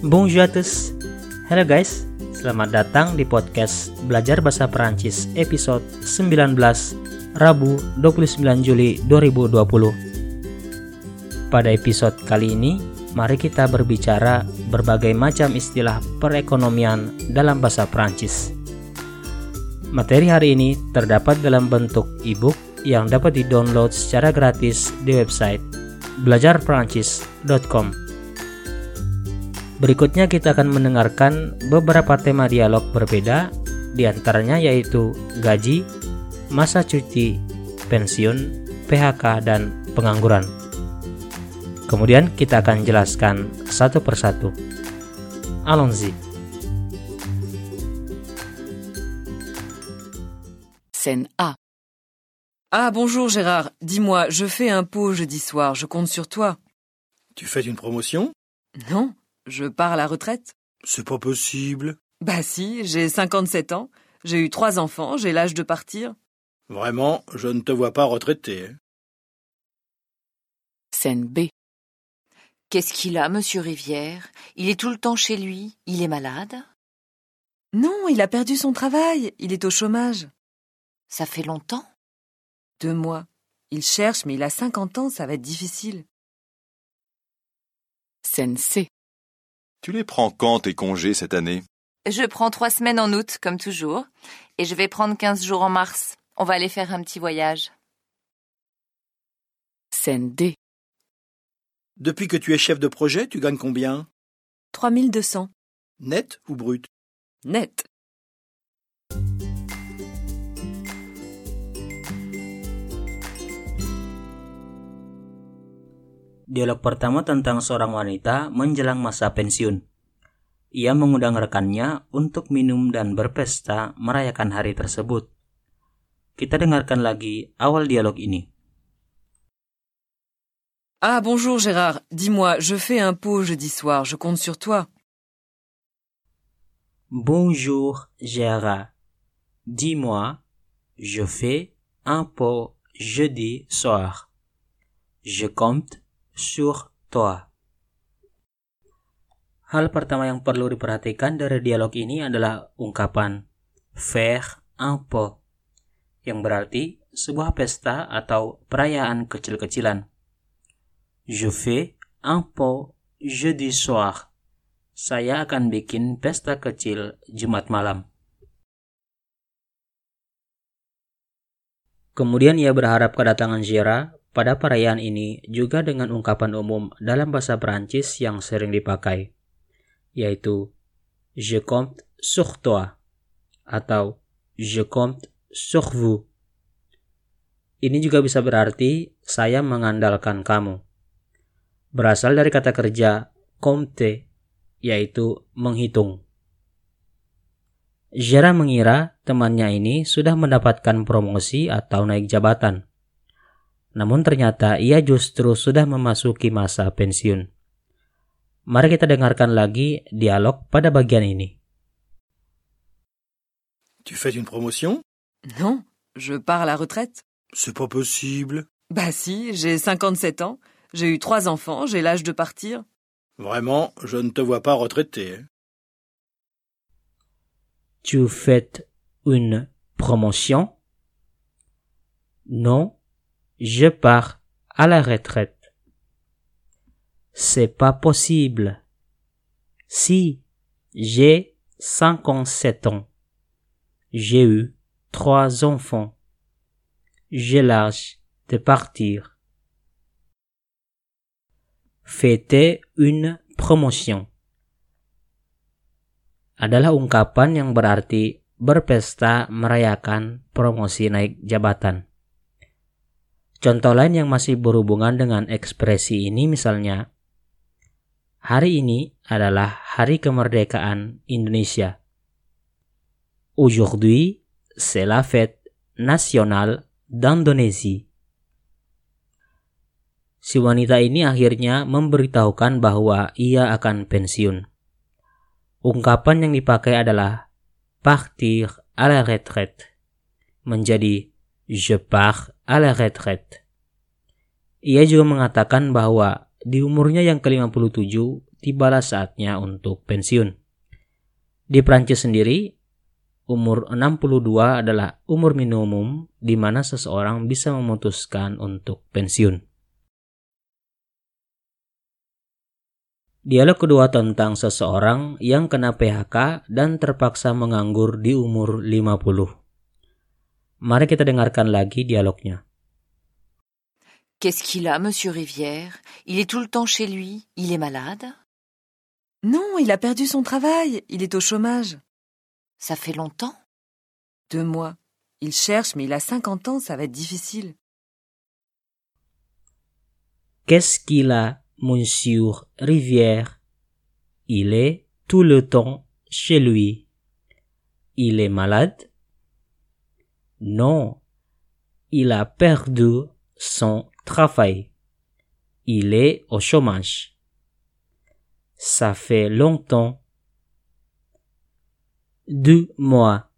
Bonjour à tous. Hello guys, selamat datang di podcast Belajar Bahasa Perancis episode 19 Rabu 29 Juli 2020. Pada episode kali ini, mari kita berbicara berbagai macam istilah perekonomian dalam bahasa Perancis. Materi hari ini terdapat dalam bentuk e-book yang dapat di-download secara gratis di website belajarperancis.com. Berikutnya kita akan mendengarkan beberapa tema dialog berbeda, di antaranya yaitu gaji, masa cuti, pensiun, PHK, dan pengangguran. Kemudian kita akan jelaskan satu persatu. Allons-y. Scène A. Ah bonjour Gérard, dis-moi, je fais un pot jeudi soir, je compte sur toi. Tu fais une promotion Non, je pars à la retraite? C'est pas possible. Bah si, j'ai 57 ans, j'ai eu trois enfants, j'ai l'âge de partir. Vraiment, je ne te vois pas retraité. hein. Scène B. Qu'est-ce qu'il a, monsieur Rivière? Il est tout le temps chez lui? Il est malade? Non, il a perdu son travail, il est au chômage. Ça fait longtemps? Deux mois. Il cherche, mais il a 50 ans, ça va être difficile. Scène C. Tu les prends quand tes congés cette année? Je prends trois semaines en août, comme toujours, et je vais prendre 15 jours en mars. On va aller faire un petit voyage. Scène D. Depuis que tu es chef de projet, tu gagnes combien? 3200. Net ou brut? Net. Dialog pertama tentang seorang wanita menjelang masa pensiun. Ia mengundang rekannya untuk minum dan berpesta merayakan hari tersebut. Kita dengarkan lagi awal dialog ini. Ah bonjour Gérard, dis-moi, je fais un pot jeudi soir, je compte sur toi. Bonjour Gérard. Dis-moi, je fais un pot jeudi soir. Je compte sur toi. Hal pertama yang perlu diperhatikan dari dialog ini adalah ungkapan faire un pot yang berarti sebuah pesta atau perayaan kecil-kecilan. Je fais un pot jeudi soir. Saya akan bikin pesta kecil Jumat malam. Kemudian ia berharap kedatangan Zira pada perayaan ini juga dengan ungkapan umum dalam bahasa Perancis yang sering dipakai, yaitu Je compte sur toi atau Je compte sur vous. Ini juga bisa berarti saya mengandalkan kamu. Berasal dari kata kerja compte, yaitu menghitung. Jera mengira temannya ini sudah mendapatkan promosi atau naik jabatan. Namun ternyata ia justru sudah memasuki masa pensiun. Mari kita dengarkan lagi dialog pada bagian ini. Tu fais une promotion? Non, je pars à la retraite. C'est pas possible. Bah si, j'ai 57 ans, j'ai eu trois enfants, j'ai l'âge de partir. Vraiment, je ne te vois pas retraité. Tu fais une promotion? Non, je pars à la retraite. C'est pas possible. Si j'ai 57 ans, j'ai eu trois enfants, j'ai l'âge de partir. Fêter une promotion adalah ungkapan yang berarti berpesta merayakan promosi naik jabatan. Contoh lain yang masih berhubungan dengan ekspresi ini misalnya, hari ini adalah hari kemerdekaan Indonesia. Aujourd'hui, c'est la fête nationale d'Indonésie. Si wanita ini akhirnya memberitahukan bahwa ia akan pensiun. Ungkapan yang dipakai adalah partir à la retraite menjadi je pars à la retraite. Ia juga mengatakan bahwa di umurnya yang ke-57 tibalah saatnya untuk pensiun. Di Prancis sendiri, umur 62 adalah umur minimum di mana seseorang bisa memutuskan untuk pensiun. Dialog kedua tentang seseorang yang kena PHK dan terpaksa menganggur di umur 50. Mari kita dengarkan lagi dialognya. Qu'est-ce qu'il a, monsieur Rivière? Il est tout le temps chez lui? Il est malade? Non, il a perdu son travail. Il est au chômage. Ça fait longtemps? Deux mois. Il cherche, mais il a 50 ans, ça va être difficile. Qu'est-ce qu'il a, monsieur Rivière? Il est tout le temps chez lui. Il est malade? Non, il a perdu son travail. Il est au chômage. Ça fait longtemps. Deux mois.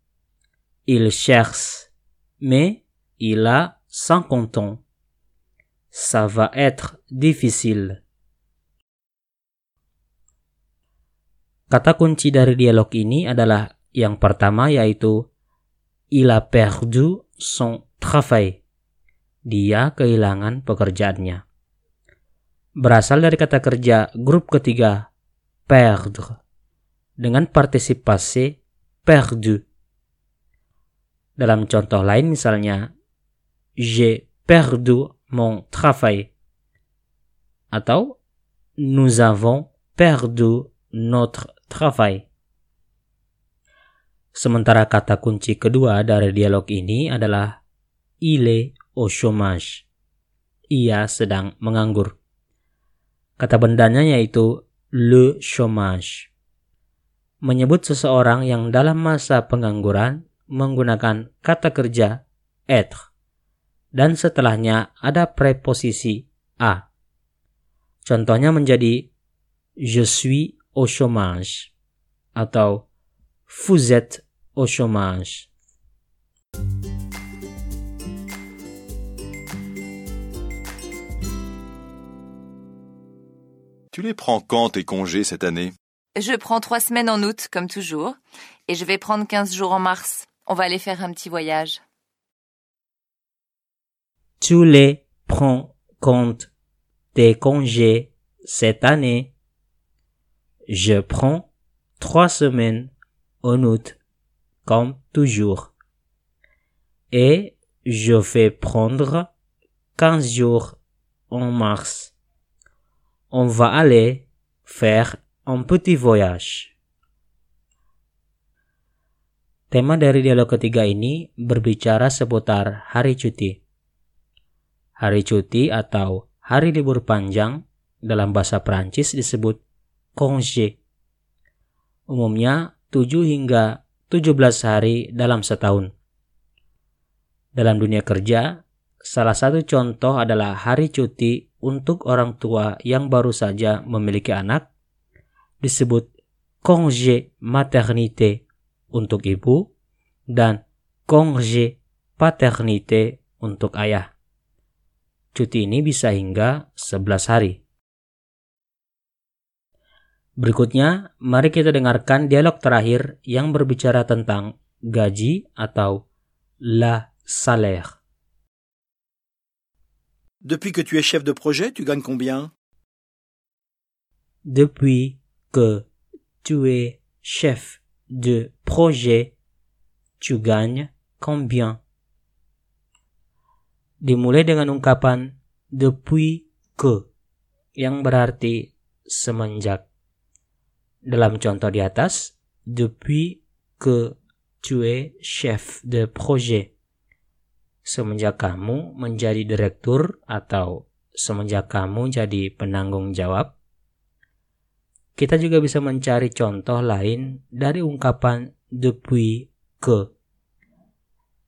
Il cherche, mais il a 50 ans. Ça va être difficile. Kata kunci dari dialog ini adalah yang pertama yaitu il a perdu son travail. Dia kehilangan pekerjaannya. Berasal dari kata kerja grup ketiga perdre dengan partisipasi perdu. Dalam contoh lain misalnya j'ai perdu mon travail atau nous avons perdu notre travail. Sementara kata kunci kedua dari dialog ini adalah il est au chômage. Ia sedang menganggur. Kata bendanya yaitu le chômage. Menyebut seseorang yang dalam masa pengangguran menggunakan kata kerja être dan setelahnya ada preposisi a. Contohnya menjadi je suis au chômage atau vous êtes au chômage. Tu les prends quand tes congés cette année? Je prends trois semaines en août, comme toujours, et je vais prendre 15 jours en mars. On va aller faire un petit voyage. Tu les prends compte tes congés cette année? Je prends trois semaines en août, comme toujours. Et je vais prendre 15 jours en mars. On va aller faire un petit voyage. Tema dari dialog ketiga ini berbicara seputar hari cuti. Hari cuti atau hari libur panjang dalam bahasa Prancis disebut congé. Umumnya 7 hingga 17 hari dalam setahun. Dalam dunia kerja, salah satu contoh adalah hari cuti untuk orang tua yang baru saja memiliki anak disebut congé maternité untuk ibu dan congé paternité untuk ayah. Cuti ini bisa hingga 11 hari. Berikutnya, mari kita dengarkan dialog terakhir yang berbicara tentang gaji atau la salaire. Depuis que tu es chef de projet, tu gagnes combien Depuis que tu es chef de projet, tu gagnes combien Dimulai dengan ungkapan depuis que yang berarti semenjak. Dalam contoh di atas, depuis que tu es chef de projet. Semenjak kamu menjadi direktur atau semenjak kamu jadi penanggung jawab. Kita juga bisa mencari contoh lain dari ungkapan depuis que.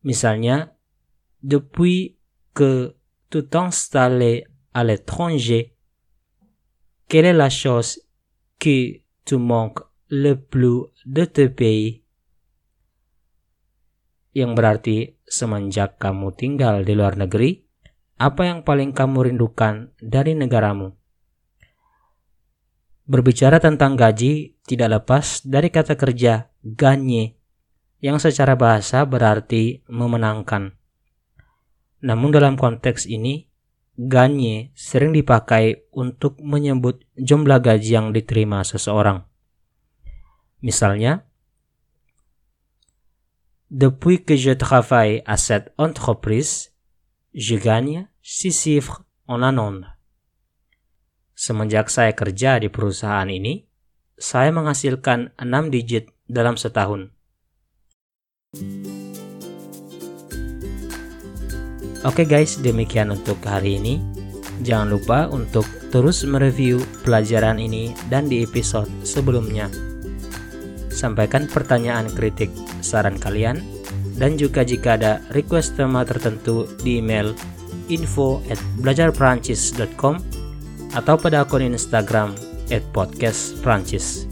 Misalnya, depuis que tu t'installes à l'étranger, quelle est la chose que tu manques le plus de te yang berarti semenjak kamu tinggal di luar negeri, apa yang paling kamu rindukan dari negaramu? Berbicara tentang gaji tidak lepas dari kata kerja ganye yang secara bahasa berarti memenangkan. Namun dalam konteks ini, ganye sering dipakai untuk menyebut jumlah gaji yang diterima seseorang. Misalnya, Depuis que je travaille à cette entreprise, je gagne 6 chiffres en un an. Semenjak saya kerja di perusahaan ini, saya menghasilkan 6 digit dalam setahun. Oke guys, demikian untuk hari ini. Jangan lupa untuk terus mereview pelajaran ini dan di episode sebelumnya. Sampaikan pertanyaan kritik saran kalian dan juga jika ada request tema tertentu di email info at belajarperancis.com atau pada akun Instagram at podcast Prancis.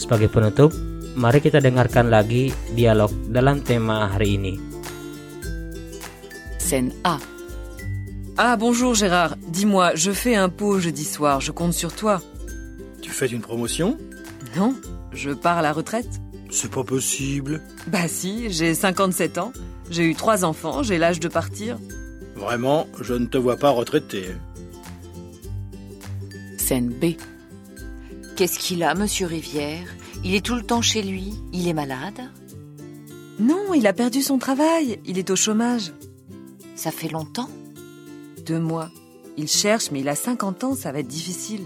Sebagai penutup, mari kita dengarkan lagi dialog dalam tema hari ini. Scène A. Ah bonjour Gérard, dis-moi, je fais un pot jeudi soir, je compte sur toi. Tu fais une promotion? Non, je pars à la retraite. C'est pas possible. Bah si, j'ai 57 ans, j'ai eu trois enfants, j'ai l'âge de partir. Vraiment, je ne te vois pas retraité. Scène B. Qu'est-ce qu'il a, monsieur Rivière? Il est tout le temps chez lui? Il est malade? Non, il a perdu son travail, il est au chômage. Ça fait longtemps Deux mois. Il cherche, mais il a 50 ans, ça va être difficile.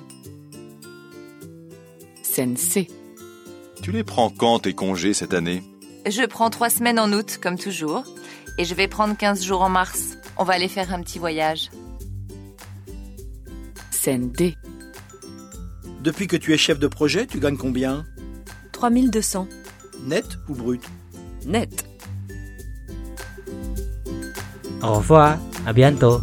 Scène C. Tu les prends quand tes congés cette année? Je prends trois semaines en août, comme toujours. Et je vais prendre 15 jours en mars. On va aller faire un petit voyage. Scène D. Depuis que tu es chef de projet, tu gagnes combien? 3200. Net ou brut? Net. Au revoir, à bientôt.